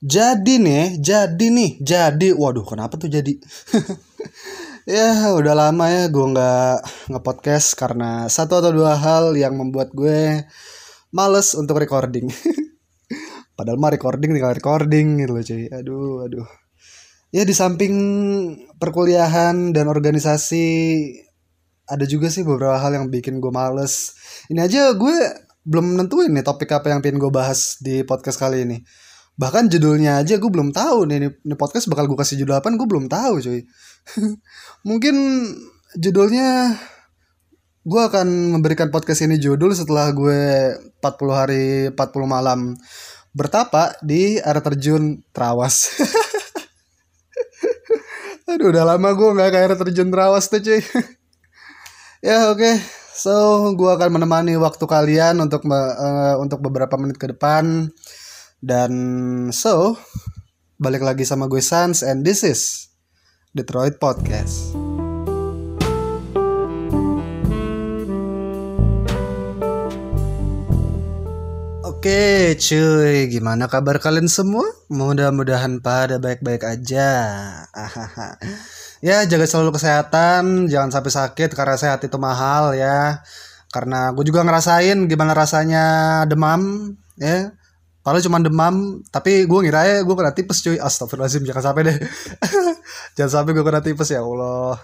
Jadi nih, jadi nih, jadi. Waduh, kenapa tuh jadi? ya, udah lama ya gue nggak nge-podcast karena satu atau dua hal yang membuat gue males untuk recording. Padahal mah recording tinggal recording gitu loh cuy. Aduh, aduh. Ya di samping perkuliahan dan organisasi ada juga sih beberapa hal yang bikin gue males. Ini aja gue belum nentuin nih topik apa yang pengen gue bahas di podcast kali ini bahkan judulnya aja gue belum tahu nih ini, podcast bakal gue kasih judul apa gue belum tahu cuy. Mungkin judulnya gue akan memberikan podcast ini judul setelah gue 40 hari 40 malam bertapa di air terjun Trawas. Aduh udah lama gue nggak ke air terjun Trawas tuh cuy. Ya oke. Okay. so gue akan menemani waktu kalian untuk uh, untuk beberapa menit ke depan dan so, balik lagi sama gue Sans and this is Detroit Podcast. Oke cuy, gimana kabar kalian semua? Mudah-mudahan pada baik-baik aja. ya jaga selalu kesehatan, jangan sampai sakit karena sehat itu mahal ya. Karena gue juga ngerasain gimana rasanya demam ya Padahal cuma demam, tapi gue ngira ya gue kena tipes cuy. Astagfirullahaladzim, jangan sampai deh. jangan sampai gue kena tipes ya Allah.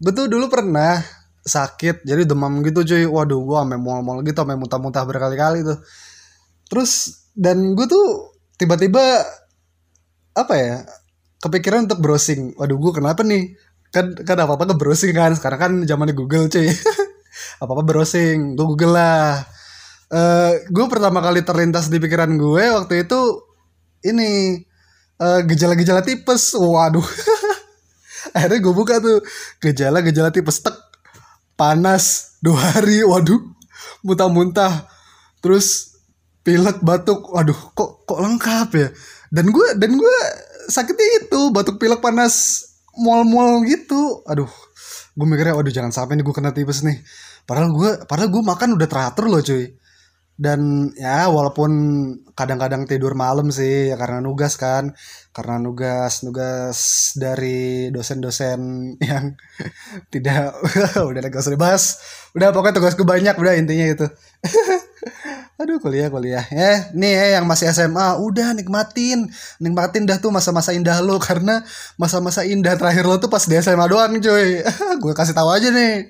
Betul dulu pernah sakit, jadi demam gitu cuy. Waduh, gue sampai mual-mual gitu, sampai muntah-muntah berkali-kali tuh. Terus dan gue tuh tiba-tiba apa ya? Kepikiran untuk browsing. Waduh, gue kenapa nih? Kan kan apa-apa ke browsing kan. Sekarang kan zamannya Google cuy. apa-apa browsing, gue Google lah uh, eh, gue pertama kali terlintas di pikiran gue waktu itu ini eh, gejala-gejala tipes. Waduh. Akhirnya gue buka tuh gejala-gejala tipes tek. Panas dua hari waduh. Muntah-muntah. Terus pilek batuk. Waduh kok kok lengkap ya? Dan gue dan gue sakitnya itu batuk pilek panas mual-mual gitu. Aduh gue mikirnya waduh jangan sampai nih gue kena tipes nih. Padahal gue padahal gue makan udah teratur loh cuy dan ya walaupun kadang-kadang tidur malam sih ya karena nugas kan. Karena nugas nugas dari dosen-dosen yang tidak udah gak usah dibahas udah pokoknya tugasku banyak udah intinya itu aduh kuliah kuliah. Ya nih ya yang masih SMA udah nikmatin. Nikmatin dah tuh masa-masa indah lo karena masa-masa indah terakhir lo tuh pas di SMA doang cuy. Gue kasih tahu aja nih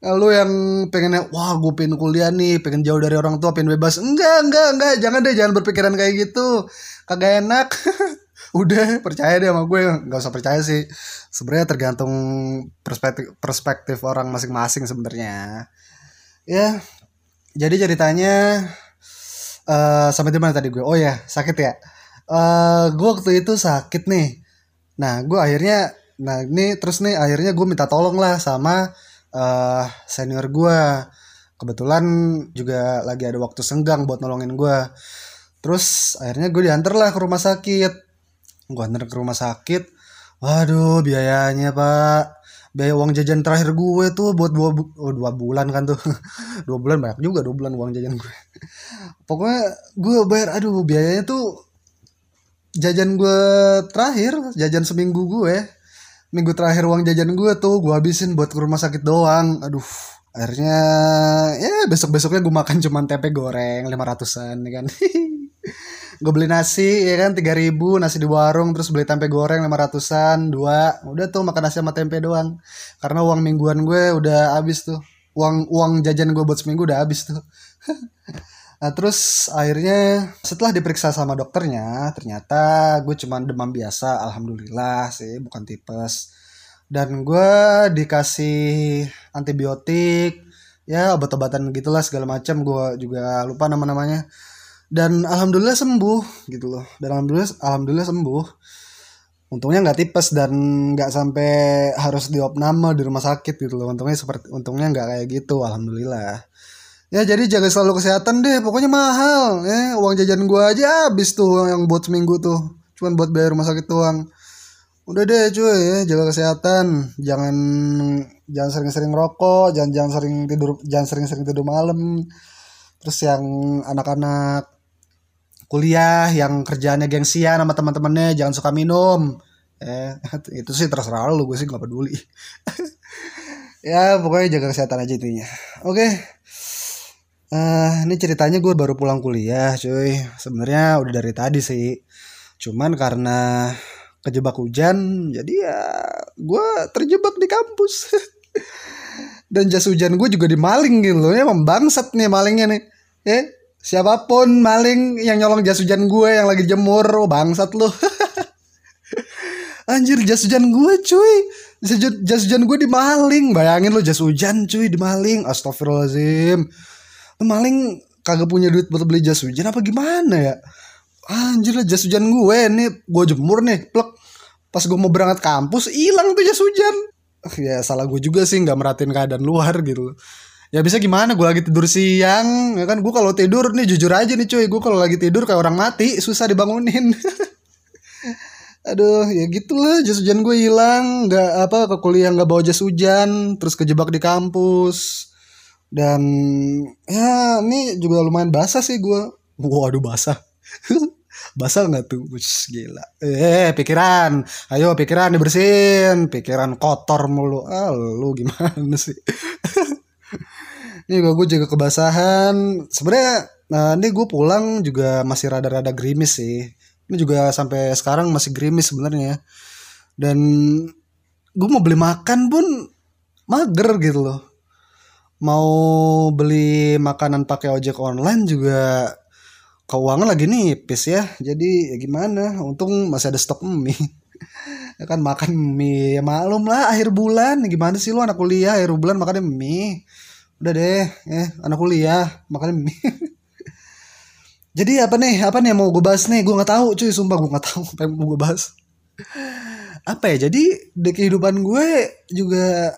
lu yang pengennya wah gue pengen kuliah nih pengen jauh dari orang tua pengen bebas. Enggak enggak enggak. Jangan deh jangan berpikiran kayak gitu. Kagak enak. Udah percaya deh sama gue. Nggak usah percaya sih. Sebenarnya tergantung perspektif perspektif orang masing-masing sebenarnya. Ya jadi ceritanya uh, sampai di mana tadi gue? Oh ya sakit ya? Uh, gue waktu itu sakit nih. Nah gue akhirnya nah ini terus nih akhirnya gue minta tolong lah sama uh, senior gue kebetulan juga lagi ada waktu senggang buat nolongin gue terus akhirnya gue diantar lah ke rumah sakit. Gue antar ke rumah sakit. Waduh biayanya pak. Biaya uang jajan terakhir gue tuh buat dua, bu oh, dua bulan kan tuh. Dua bulan banyak juga dua bulan uang jajan gue pokoknya gue bayar aduh biayanya tuh jajan gue terakhir jajan seminggu gue minggu terakhir uang jajan gue tuh gue habisin buat ke rumah sakit doang. Aduh akhirnya ya besok besoknya gue makan cuman tempe goreng lima ratusan ya kan. Gue beli nasi ya kan tiga ribu nasi di warung terus beli tempe goreng lima ratusan dua. Udah tuh makan nasi sama tempe doang. Karena uang mingguan gue udah habis tuh. Uang uang jajan gue buat seminggu udah habis tuh Nah terus akhirnya setelah diperiksa sama dokternya ternyata gue cuma demam biasa alhamdulillah sih bukan tipes. Dan gue dikasih antibiotik ya obat-obatan gitulah segala macam gue juga lupa nama-namanya. Dan alhamdulillah sembuh gitu loh. Dan alhamdulillah alhamdulillah sembuh. Untungnya nggak tipes dan nggak sampai harus diopname di rumah sakit gitu loh. Untungnya seperti untungnya nggak kayak gitu alhamdulillah Ya jadi jaga selalu kesehatan deh, pokoknya mahal. Ya, uang jajan gua aja habis tuh yang buat seminggu tuh. Cuman buat bayar rumah sakit doang. Udah deh cuy ya, jaga kesehatan. Jangan jangan sering-sering rokok, jangan jangan sering tidur jangan sering-sering tidur malam. Terus yang anak-anak kuliah yang kerjaannya gengsian sama teman-temannya jangan suka minum eh itu sih terserah lu gue sih nggak peduli ya pokoknya jaga kesehatan aja intinya oke okay. Uh, ini ceritanya gue baru pulang kuliah cuy. Sebenarnya udah dari tadi sih. Cuman karena kejebak hujan jadi ya gue terjebak di kampus. Dan jas hujan gue juga dimaling gitu loh. Ya membangsat nih malingnya nih. Ya siapa pun maling yang nyolong jas hujan gue yang lagi jemur oh bangsat lo anjir jas hujan gue cuy. Jas hujan gue dimaling. Bayangin lo jas hujan cuy dimaling. Astagfirullahaladzim maling kagak punya duit buat beli jas hujan apa gimana ya? Anjir lah jas hujan gue nih gue jemur nih plek. Pas gue mau berangkat kampus hilang tuh jas hujan. Ya salah gue juga sih nggak merhatiin keadaan luar gitu. Ya bisa gimana gue lagi tidur siang ya kan? Gue kalau tidur nih jujur aja nih cuy. Gue kalau lagi tidur kayak orang mati susah dibangunin. Aduh ya gitulah jas hujan gue hilang. Nggak apa ke kuliah nggak bawa jas hujan terus kejebak di kampus dan ya ini juga lumayan basah sih gue waduh basah. Basah nggak tuh? Wih, gila. Eh pikiran. Ayo pikiran dibersihin. Pikiran kotor mulu. Ah lu gimana sih? Ini gue juga kebasahan. Sebenarnya nah ini gue pulang juga masih rada-rada gerimis sih. Ini juga sampai sekarang masih gerimis sebenarnya. Dan gue mau beli makan pun mager gitu loh mau beli makanan pakai ojek online juga keuangan lagi nipis ya. Jadi ya gimana? Untung masih ada stok mie. Ya kan makan mie ya maklum lah akhir bulan. Gimana sih lu anak kuliah akhir bulan makan mie? Udah deh ya anak kuliah makan mie. Jadi apa nih apa nih mau gue bahas nih? Gue nggak tahu cuy sumpah gue nggak tahu apa yang mau gue bahas. Apa ya jadi di kehidupan gue juga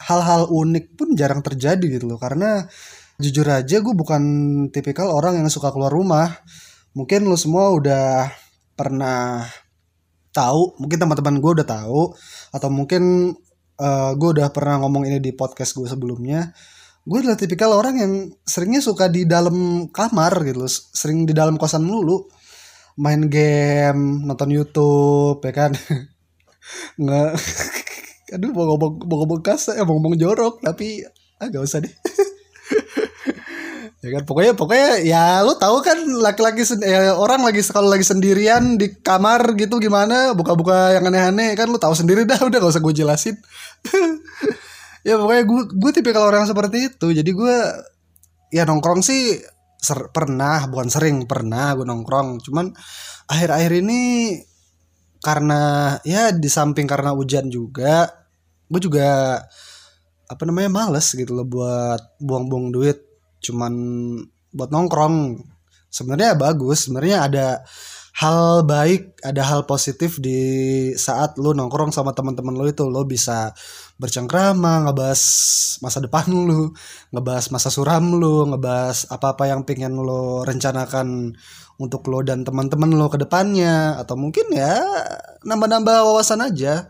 hal-hal unik pun jarang terjadi gitu loh. Karena jujur aja gue bukan tipikal orang yang suka keluar rumah. Mungkin lo semua udah pernah tahu mungkin teman-teman gue udah tahu atau mungkin uh, gue udah pernah ngomong ini di podcast gue sebelumnya. Gue adalah tipikal orang yang seringnya suka di dalam kamar gitu loh sering di dalam kosan mulu main game nonton YouTube ya kan? Nggak aduh mau ngomong mau ngomong kasar ya mau ngomong jorok tapi ah usah deh. Ya kan pokoknya pokoknya ya lu tahu kan laki-laki eh, orang lagi kalau lagi sendirian di kamar gitu gimana buka-buka yang aneh-aneh kan lu tahu sendiri dah udah gak usah gue jelasin. Ya pokoknya gue gue tipe kalau orang seperti itu jadi gue ya nongkrong sih ser pernah bukan sering pernah gue nongkrong cuman akhir-akhir ini karena ya di samping karena hujan juga gue juga apa namanya males gitu loh buat buang-buang duit. Cuman buat nongkrong. Sebenarnya bagus sebenarnya ada hal baik ada hal positif di saat lo nongkrong sama teman-teman lo itu. Lo bisa bercengkrama ngebahas masa depan lo ngebahas masa suram lo ngebahas apa-apa yang pengen lo rencanakan untuk lo dan teman-teman lo ke depannya. Atau mungkin ya nambah-nambah wawasan aja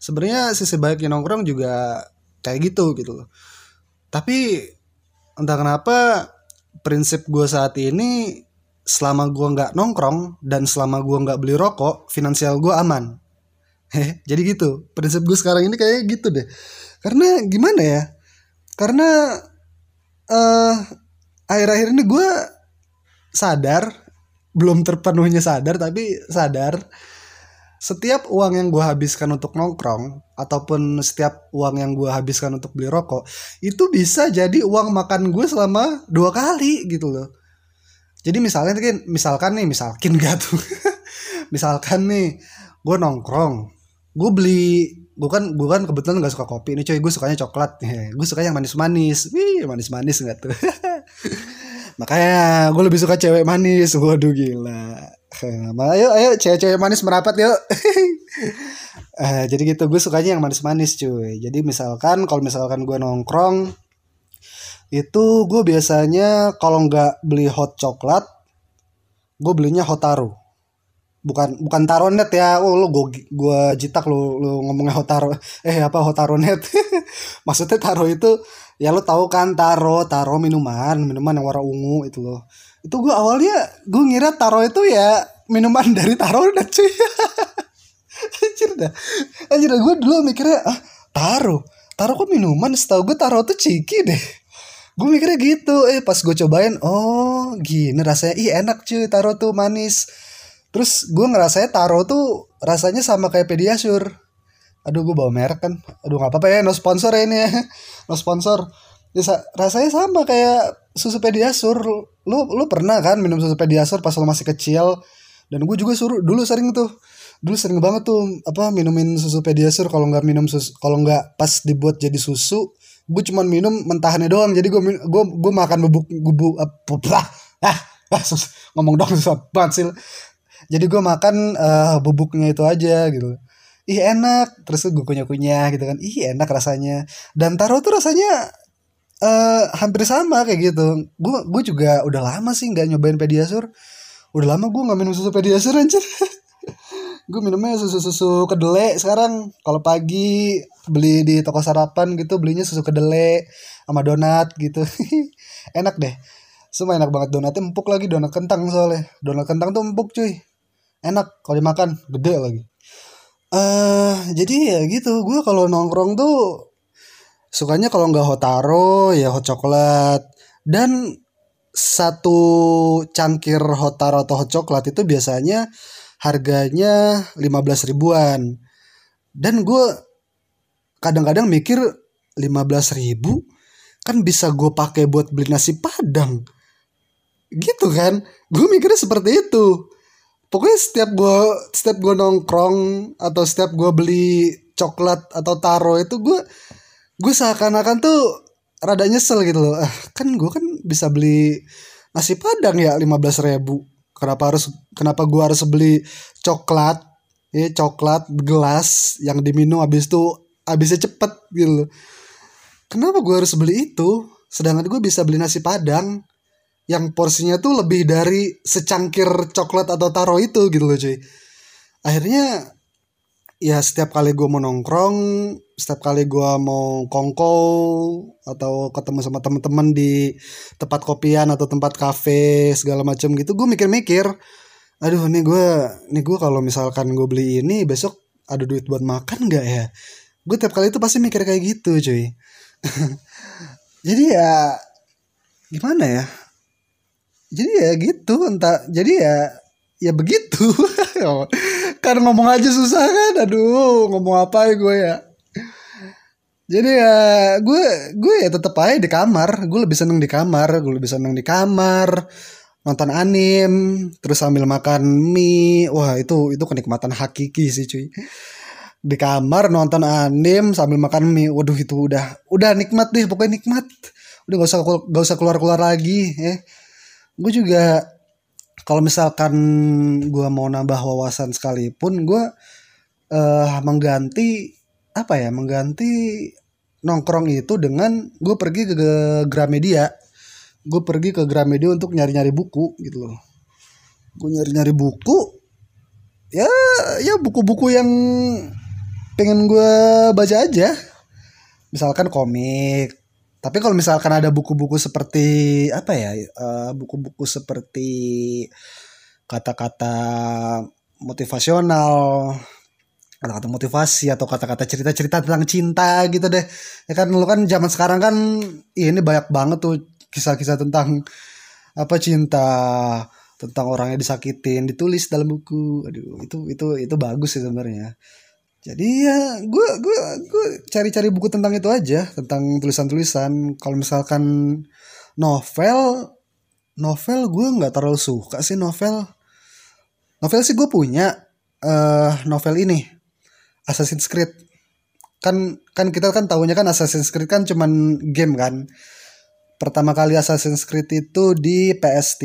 sebenarnya sisi baiknya nongkrong juga kayak gitu gitu loh. Tapi entah kenapa prinsip gue saat ini selama gue nggak nongkrong dan selama gue nggak beli rokok finansial gue aman. Heh, jadi gitu. Prinsip gue sekarang ini kayak gitu deh. Karena gimana ya? Karena uh, akhir-akhir ini gue sadar belum terpenuhnya sadar tapi sadar setiap uang yang gue habiskan untuk nongkrong ataupun setiap uang yang gue habiskan untuk beli rokok itu bisa jadi uang makan gue selama dua kali gitu loh. Jadi misalnya kan misalkan nih misalkan gak tuh? Misalkan nih gue nongkrong gue beli gue kan gue kan kebetulan gak suka kopi ini coy. Gue sukanya coklat gue suka yang manis-manis. Wih manis-manis nggak tuh? Makanya gue lebih suka cewek manis. Waduh gila ayo ayo cewek-cewek manis merapat yuk. Uh, jadi gitu gue sukanya yang manis-manis cuy. Jadi misalkan kalau misalkan gue nongkrong itu gue biasanya kalau nggak beli hot coklat gue belinya hot taro bukan bukan taronet ya. Oh lu gue gue jitak lu lu ngomongnya hot taro eh apa hot taronet maksudnya taro itu ya lu tahu kan taro taro minuman minuman yang warna ungu itu loh itu gue awalnya gue ngira taro itu ya minuman dari taro udah cuy. Anjir dah. Anjir dah gue dulu mikirnya ah taro? Taro kok minuman? Setahu gue taro tuh ciki deh. Gue mikirnya gitu. Eh pas gue cobain oh gini rasanya. Ih enak cuy. Taro tuh manis. Terus gue ngerasanya taro tuh rasanya sama kayak pediasur aduh gue bawa merek kan. Aduh nggak apa-apa ya no sponsor ya ini ya. No sponsor. Ya, rasanya sama kayak susu pediasur lu lu pernah kan minum susu pediasur pas lu masih kecil? Dan gue juga suruh dulu sering tuh dulu sering banget tuh apa minumin susu pediasur kalau nggak minum susu kalau nggak pas dibuat jadi susu gue cuman minum mentahannya doang. Jadi gue gue gue makan bubuk bubuk apa ah, ah sus, ngomong dong susah sih jadi gue makan uh, bubuknya itu aja gitu. Ih enak. Terus gue kunyah kunyah gitu kan. Ih enak rasanya. Dan taro tuh rasanya uh, hampir sama kayak gitu. Gue gue juga udah lama sih nggak nyobain pediasur. Udah lama gue nggak minum susu pediasur anjir. Gue minumnya susu susu kedelai sekarang. Kalau pagi beli di toko sarapan gitu belinya susu kedelai sama donat gitu. Enak deh. Semua enak banget. Donatnya empuk lagi donat kentang soalnya. Donat kentang tuh empuk cuy. Enak kalau dimakan gede lagi. Eh uh, jadi ya gitu. Gue kalau nongkrong tuh sukanya kalau nggak hot taro ya hot coklat. Dan satu cangkir hot taro atau hot coklat itu biasanya harganya 15 ribuan. Dan gue kadang-kadang mikir 15 ribu? Kan bisa gue pakai buat beli nasi padang. Gitu kan? Gue mikirnya seperti itu. Pokoknya setiap gue setiap gue nongkrong atau setiap gue beli coklat atau taro itu gue gue seakan-akan tuh rada nyesel gitu loh. Ah, kan gue kan bisa beli nasi padang ya lima belas ribu. Kenapa harus kenapa gue harus beli coklat? Ya coklat gelas yang diminum habis itu habisnya cepet gitu loh. Kenapa gue harus beli itu? Sedangkan gue bisa beli nasi padang yang porsinya tuh lebih dari secangkir coklat atau taro itu gitu loh cuy. Akhirnya ya setiap kali gue mau nongkrong setiap kali gue mau kongko atau ketemu sama temen-temen di tempat kopian atau tempat kafe segala macam gitu gue mikir-mikir aduh nih gue nih gue kalau misalkan gue beli ini besok ada duit buat makan nggak ya? Gue tiap kali itu pasti mikir kayak gitu cuy. Jadi ya gimana ya? Jadi ya gitu entah jadi ya ya begitu. Kan ngomong aja susah kan aduh ngomong apa ya gue ya jadi ya gue gue ya tetap aja di kamar. Gue lebih seneng di kamar. Gue lebih seneng di kamar nonton anim terus sambil makan mie. Wah itu itu kenikmatan hakiki sih cuy. Di kamar nonton anim sambil makan mie. Waduh itu udah udah nikmat deh pokoknya nikmat. Udah gak usah gak usah keluar keluar lagi ya. Gue juga kalau misalkan gue mau nambah wawasan sekalipun gue uh, mengganti apa ya mengganti nongkrong itu dengan gue pergi ke Gramedia. Gue pergi ke Gramedia untuk nyari-nyari buku gitu loh. Gue nyari-nyari buku ya ya buku-buku yang pengen gue baca aja. Misalkan komik. Tapi kalau misalkan ada buku-buku seperti apa ya uh, buku-buku seperti kata-kata motivasional kata-kata motivasi atau kata-kata cerita-cerita tentang cinta gitu deh. Ya kan lu kan zaman sekarang kan ini banyak banget tuh kisah-kisah tentang apa cinta tentang orang yang disakitin ditulis dalam buku. Aduh itu itu itu bagus sih sebenarnya. Jadi ya gue gue gue cari-cari buku tentang itu aja tentang tulisan-tulisan. Kalau misalkan novel novel gue nggak terlalu suka sih novel. Novel sih gue punya uh, novel ini Assassin's Creed. Kan kan kita kan tahunya kan Assassin's Creed kan cuman game kan. Pertama kali Assassin's Creed itu di PS3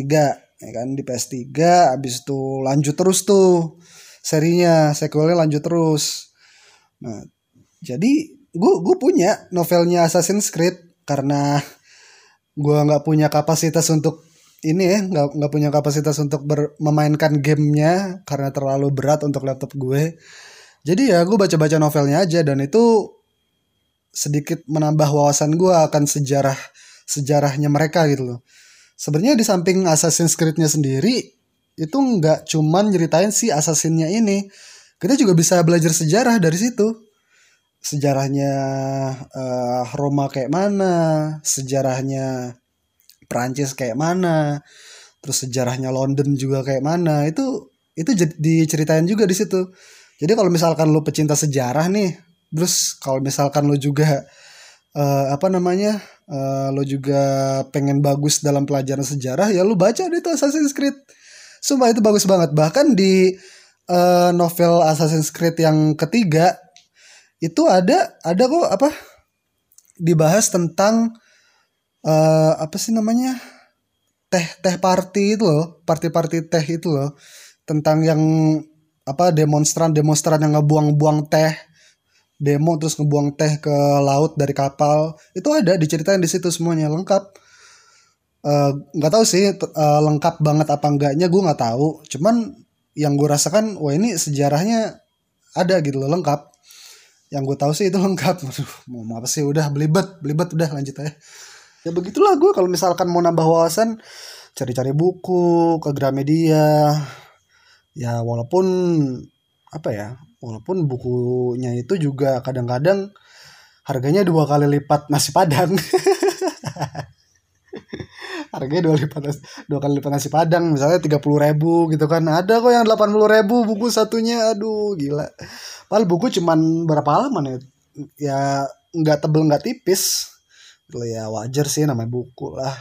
ya kan? Di PS3 abis itu lanjut terus tuh serinya sequelnya lanjut terus. Nah jadi gue gue punya novelnya Assassin's Creed karena gue nggak punya kapasitas untuk ini ya nggak nggak punya kapasitas untuk ber, memainkan gamenya karena terlalu berat untuk laptop gue jadi ya gue baca-baca novelnya aja dan itu sedikit menambah wawasan gue akan sejarah sejarahnya mereka gitu loh. Sebenarnya di samping Assassin's Creed-nya sendiri itu nggak cuman nyeritain si assassinnya ini. Kita juga bisa belajar sejarah dari situ. Sejarahnya uh, Roma kayak mana sejarahnya Prancis kayak mana terus sejarahnya London juga kayak mana. Itu itu diceritain juga di situ jadi kalau misalkan lo pecinta sejarah nih terus kalau misalkan lo juga uh, apa namanya uh, lo juga pengen bagus dalam pelajaran sejarah ya lo baca deh itu Assassin's Creed Sumpah itu bagus banget. Bahkan di uh, novel Assassin's Creed yang ketiga itu ada ada kok apa dibahas tentang uh, apa sih namanya teh teh party itu loh party party teh itu loh tentang yang apa demonstran demonstran yang ngebuang-buang teh demo terus ngebuang teh ke laut dari kapal itu ada diceritain di situ semuanya lengkap. Eh, nggak uh, tahu sih uh, lengkap banget apa enggaknya gue nggak tahu. Cuman yang gue rasakan wah ini sejarahnya ada gitu loh lengkap. Yang gue tahu sih itu lengkap. Aduh, mau apa sih udah belibet belibet udah lanjut aja. Ya begitulah gue kalau misalkan mau nambah wawasan cari-cari buku ke Gramedia ya walaupun apa ya walaupun bukunya itu juga kadang-kadang harganya dua kali lipat nasi padang. Harganya dua lipat dua kali lipat nasi padang misalnya tiga puluh ribu gitu kan. Ada kok yang delapan puluh ribu buku satunya. Aduh gila. Padahal buku cuman berapa halaman ya? Ya nggak tebel nggak tipis. Gitu ya wajar sih namanya buku lah.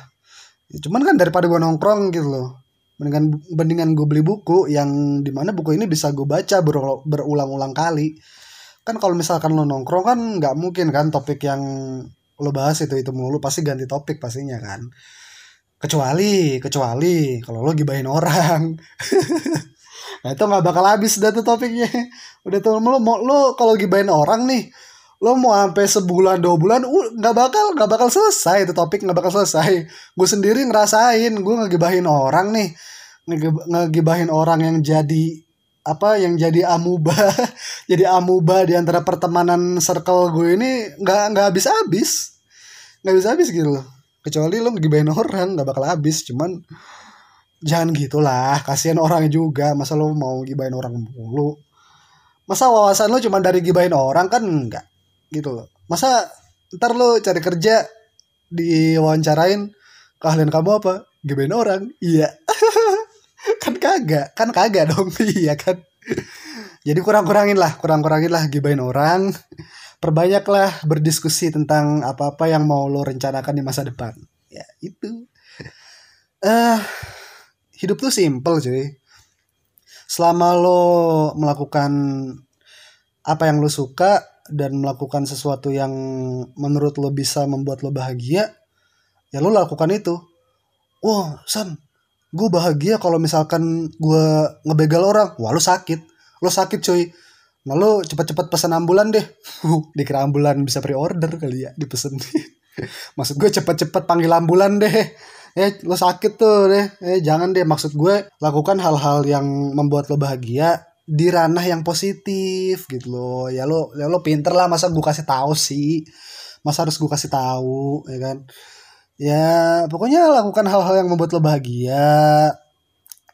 Ya, cuman kan daripada gue nongkrong gitu loh mendingan mendingan gue beli buku yang di mana buku ini bisa gue baca ber, berulang-ulang kali. Kan kalau misalkan lo nongkrong kan nggak mungkin kan topik yang lo bahas itu itu mulu. Pasti ganti topik pastinya kan. Kecuali kecuali kalau lo gibahin orang. Nah itu nggak bakal habis dah tuh topiknya. Udah tuh lo mau lo kalau gibahin orang nih lo mau sampai sebulan dua bulan nggak uh, bakal nggak bakal selesai itu topik nggak bakal selesai. Gue sendiri ngerasain gue ngegibahin orang nih ngegibahin orang yang jadi apa yang jadi amuba jadi amuba di antara pertemanan circle gue ini nggak nggak habis habis nggak bisa habis gitu loh. Kecuali lo ngegibahin orang nggak bakal habis. Cuman jangan gitulah. Kasihan orang juga. Masa lo mau gibahin orang mulu? Masa wawasan lo cuma dari gibahin orang? Kan enggak gitu loh. Masa ntar lo cari kerja diwawancarain keahlian kamu apa? Gibahin orang? Iya kagak kan kagak dong iya kan jadi kurang-kurangin lah kurang-kurangin lah gibahin orang perbanyaklah berdiskusi tentang apa-apa yang mau lo rencanakan di masa depan. Ya, itu. Eh uh, hidup tuh simple, cuy. Selama lo melakukan apa yang lo suka dan melakukan sesuatu yang menurut lo bisa membuat lo bahagia, ya lo lakukan itu. Wah, San, gue bahagia kalau misalkan gue ngebegal orang. Wah, lo sakit. Lo sakit, cuy Nah lo cepet-cepet pesan ambulan deh. Dikira ambulan bisa pre-order kali ya dipesen. Maksud gue cepet-cepet panggil ambulan deh. Eh lo sakit tuh deh. Eh jangan deh. Maksud gue lakukan hal-hal yang membuat lo bahagia di ranah yang positif gitu loh. Ya lo ya lo pinter lah masa gue kasih tahu sih. Masa harus gue kasih tahu ya kan. Ya pokoknya lakukan hal-hal yang membuat lo bahagia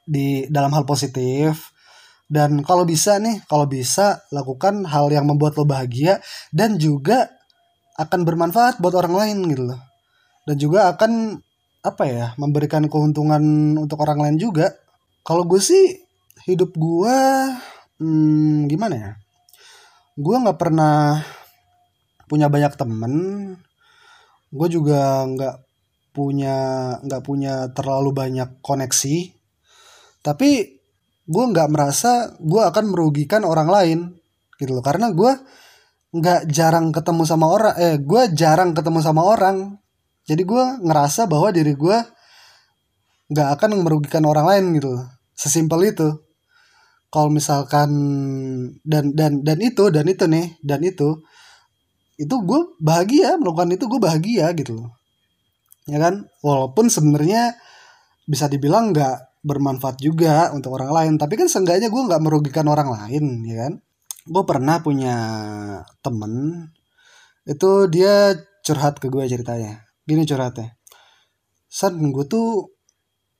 di dalam hal positif dan kalau bisa nih, kalau bisa lakukan hal yang membuat lo bahagia dan juga akan bermanfaat buat orang lain gitu loh. Dan juga akan apa ya, memberikan keuntungan untuk orang lain juga. Kalau gue sih hidup gue hmm, gimana ya? Gue nggak pernah punya banyak temen. Gue juga nggak punya nggak punya terlalu banyak koneksi. Tapi gue nggak merasa gue akan merugikan orang lain gitu loh. Karena gue nggak jarang ketemu sama orang eh gue jarang ketemu sama orang. Jadi gue ngerasa bahwa diri gue nggak akan merugikan orang lain gitu loh. Sesimpel itu. Kalau misalkan dan dan dan itu dan itu nih dan itu itu gue bahagia melakukan itu gue bahagia gitu loh ya kan? Walaupun sebenarnya bisa dibilang nggak bermanfaat juga untuk orang lain tapi kan seenggaknya gue nggak merugikan orang lain ya kan? Gue pernah punya temen itu dia curhat ke gue ceritanya. Gini curhatnya. San gue tuh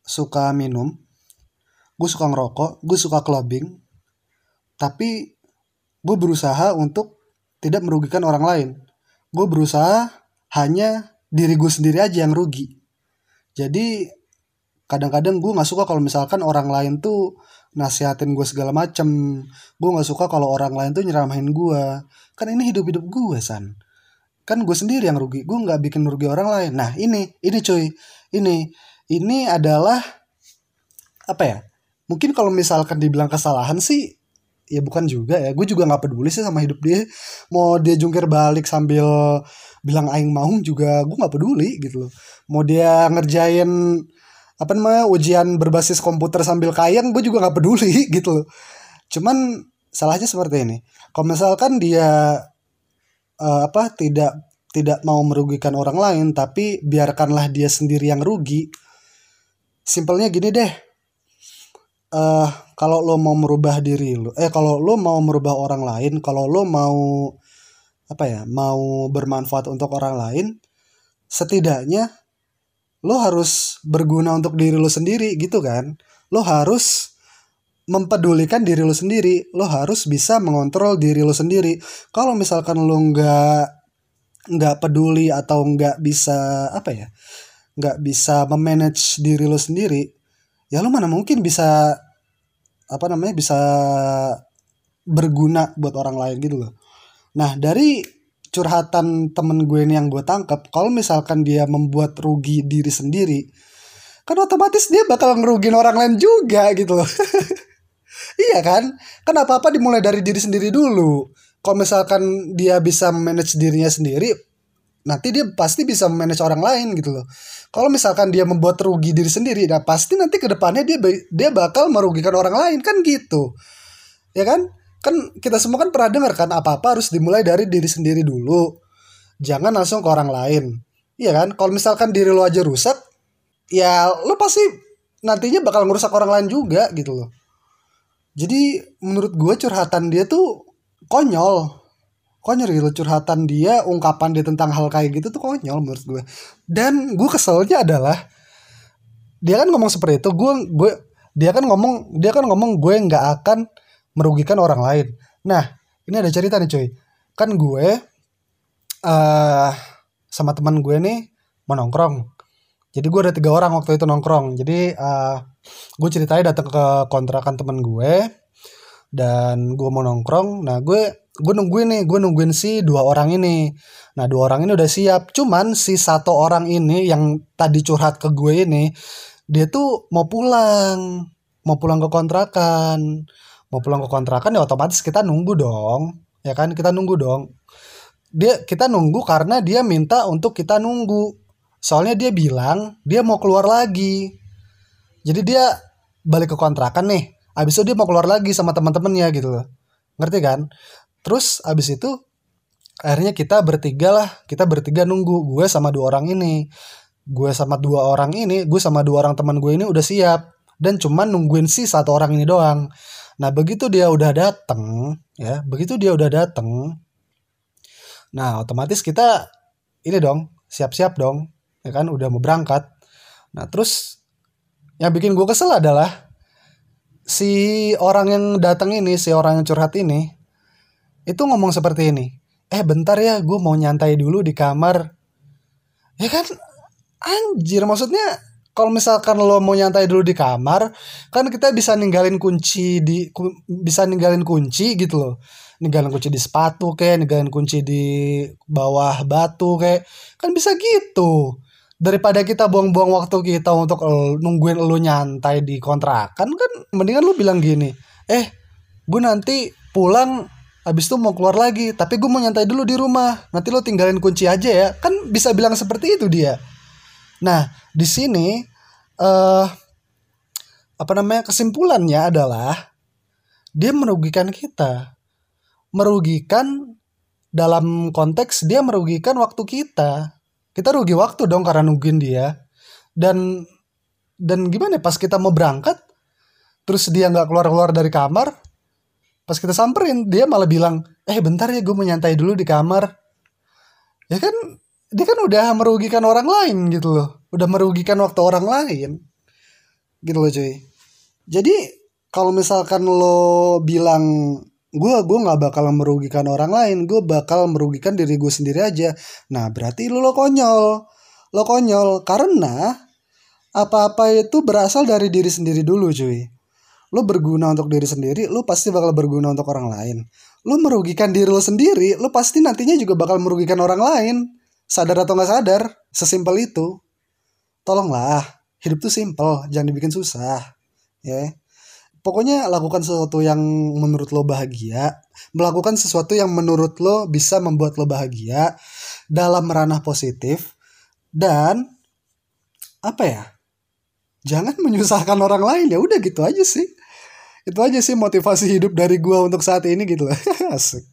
suka minum gue suka ngerokok gue suka clubbing tapi gue berusaha untuk tidak merugikan orang lain. Gue berusaha hanya diri gue sendiri aja yang rugi. Jadi kadang-kadang gue nggak suka kalau misalkan orang lain tuh nasihatin gue segala macem. Gue nggak suka kalau orang lain tuh nyeramahin gue kan ini hidup hidup gue san. Kan gue sendiri yang rugi. Gue nggak bikin rugi orang lain. Nah ini ini cuy. Ini ini adalah apa ya? Mungkin kalau misalkan dibilang kesalahan sih ya bukan juga ya. Gue juga nggak peduli sih sama hidup dia. Mau dia jungkir balik sambil bilang aing mau juga gue nggak peduli gitu loh. Mau dia ngerjain apa namanya ujian berbasis komputer sambil kayang gue juga nggak peduli gitu loh. Cuman salahnya seperti ini. Kalau misalkan dia uh, apa tidak tidak mau merugikan orang lain tapi biarkanlah dia sendiri yang rugi simpelnya gini deh. Uh, kalau lo mau merubah diri lo eh kalau lo mau merubah orang lain kalau lo mau apa ya mau bermanfaat untuk orang lain setidaknya lo harus berguna untuk diri lo sendiri gitu kan? Lo harus mempedulikan diri lo sendiri lo harus bisa mengontrol diri lo sendiri. Kalau misalkan lo nggak nggak peduli atau nggak bisa apa ya nggak bisa memanage diri lo sendiri ya lo mana mungkin bisa apa namanya bisa berguna buat orang lain gitu loh. Nah dari curhatan temen gue ini yang gue tangkap kalau misalkan dia membuat rugi diri sendiri kan otomatis dia bakal ngerugin orang lain juga gitu loh. Iya kan? Kan apa apa dimulai dari diri sendiri dulu. Kalau misalkan dia bisa manage dirinya sendiri nanti dia pasti bisa manage orang lain gitu loh kalau misalkan dia membuat rugi diri sendiri nah pasti nanti ke depannya dia dia bakal merugikan orang lain kan gitu ya kan kan kita semua kan pernah dengar kan apa-apa harus dimulai dari diri sendiri dulu. Jangan langsung ke orang lain. Iya kan? Kalau misalkan diri lo aja rusak, ya lo pasti nantinya bakal ngerusak orang lain juga gitu loh. Jadi menurut gue curhatan dia tuh konyol. Konyol gitu curhatan dia, ungkapan dia tentang hal kayak gitu tuh konyol menurut gue. Dan gue keselnya adalah dia kan ngomong seperti itu, gue gue dia kan ngomong dia kan ngomong gue nggak akan merugikan orang lain. Nah, ini ada cerita nih cuy. Kan gue uh, sama teman gue nih mau nongkrong. Jadi gue ada tiga orang waktu itu nongkrong. Jadi uh, gue ceritanya datang ke kontrakan teman gue dan gue mau nongkrong. Nah gue gue nungguin nih, gue nungguin si dua orang ini. Nah dua orang ini udah siap. Cuman si satu orang ini yang tadi curhat ke gue ini, dia tuh mau pulang, mau pulang ke kontrakan mau pulang ke kontrakan ya otomatis kita nunggu dong ya kan kita nunggu dong dia kita nunggu karena dia minta untuk kita nunggu soalnya dia bilang dia mau keluar lagi jadi dia balik ke kontrakan nih abis itu dia mau keluar lagi sama teman-temannya gitu loh. Ngerti kan? Terus abis itu akhirnya kita bertiga lah. Kita bertiga nunggu gue sama dua orang ini. Gue sama dua orang ini gue sama dua orang teman gue ini udah siap. Dan cuman nungguin si satu orang ini doang. Nah, begitu dia udah dateng, ya, begitu dia udah dateng, nah otomatis kita ini dong, siap-siap dong, ya kan, udah mau berangkat. Nah, terus yang bikin gue kesel adalah si orang yang datang ini, si orang yang curhat ini, itu ngomong seperti ini. Eh bentar ya, gue mau nyantai dulu di kamar. Ya kan, anjir maksudnya kalau misalkan lo mau nyantai dulu di kamar kan kita bisa ninggalin kunci di ku, bisa ninggalin kunci gitu loh ninggalin kunci di sepatu kayak ninggalin kunci di bawah batu kayak kan bisa gitu daripada kita buang-buang waktu kita untuk nungguin lo nyantai di kontrakan kan mendingan lo bilang gini eh gue nanti pulang habis itu mau keluar lagi tapi gue mau nyantai dulu di rumah nanti lo tinggalin kunci aja ya kan bisa bilang seperti itu dia Nah, di sini uh, apa namanya kesimpulannya adalah dia merugikan kita. Merugikan dalam konteks dia merugikan waktu kita. Kita rugi waktu dong karena nungguin dia. Dan dan gimana ya, pas kita mau berangkat terus dia nggak keluar-keluar dari kamar pas kita samperin dia malah bilang eh bentar ya gue mau nyantai dulu di kamar. Ya kan dia kan udah merugikan orang lain gitu loh. Udah merugikan waktu orang lain. Gitu loh cuy. Jadi kalau misalkan lo bilang gue gue nggak bakal merugikan orang lain gue bakal merugikan diri gue sendiri aja. Nah berarti lo lo konyol. Lo konyol karena apa-apa itu berasal dari diri sendiri dulu cuy. Lo berguna untuk diri sendiri lo pasti bakal berguna untuk orang lain. Lo merugikan diri lo sendiri lo pasti nantinya juga bakal merugikan orang lain. Sadar atau nggak sadar sesimpel itu. Tolonglah hidup tuh simple jangan dibikin susah ya pokoknya lakukan sesuatu yang menurut lo bahagia melakukan sesuatu yang menurut lo bisa membuat lo bahagia dalam ranah positif dan apa ya jangan menyusahkan orang lain. Ya udah gitu aja sih. Itu aja sih motivasi hidup dari gua untuk saat ini gitu loh. Asik.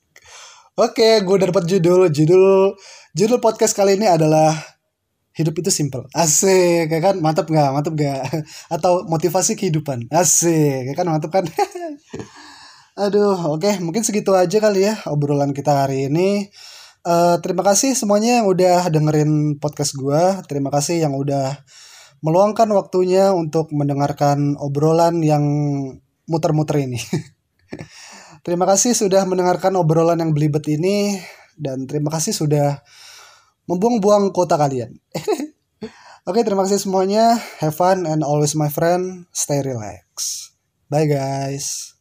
Oke gue dapat judul. Judul Judul podcast kali ini adalah hidup itu simple. Asik, ya kan? Mantap nggak? Mantap nggak? Atau motivasi kehidupan. Asik, ya kan? Mantap kan? Aduh, oke, okay. mungkin segitu aja kali ya obrolan kita hari ini. Uh, terima kasih semuanya yang udah dengerin podcast gue. Terima kasih yang udah meluangkan waktunya untuk mendengarkan obrolan yang muter-muter ini. terima kasih sudah mendengarkan obrolan yang belibet ini dan terima kasih sudah membuang-buang kota kalian. Oke, terima kasih semuanya. Have fun and always my friend. Stay relax. Bye guys.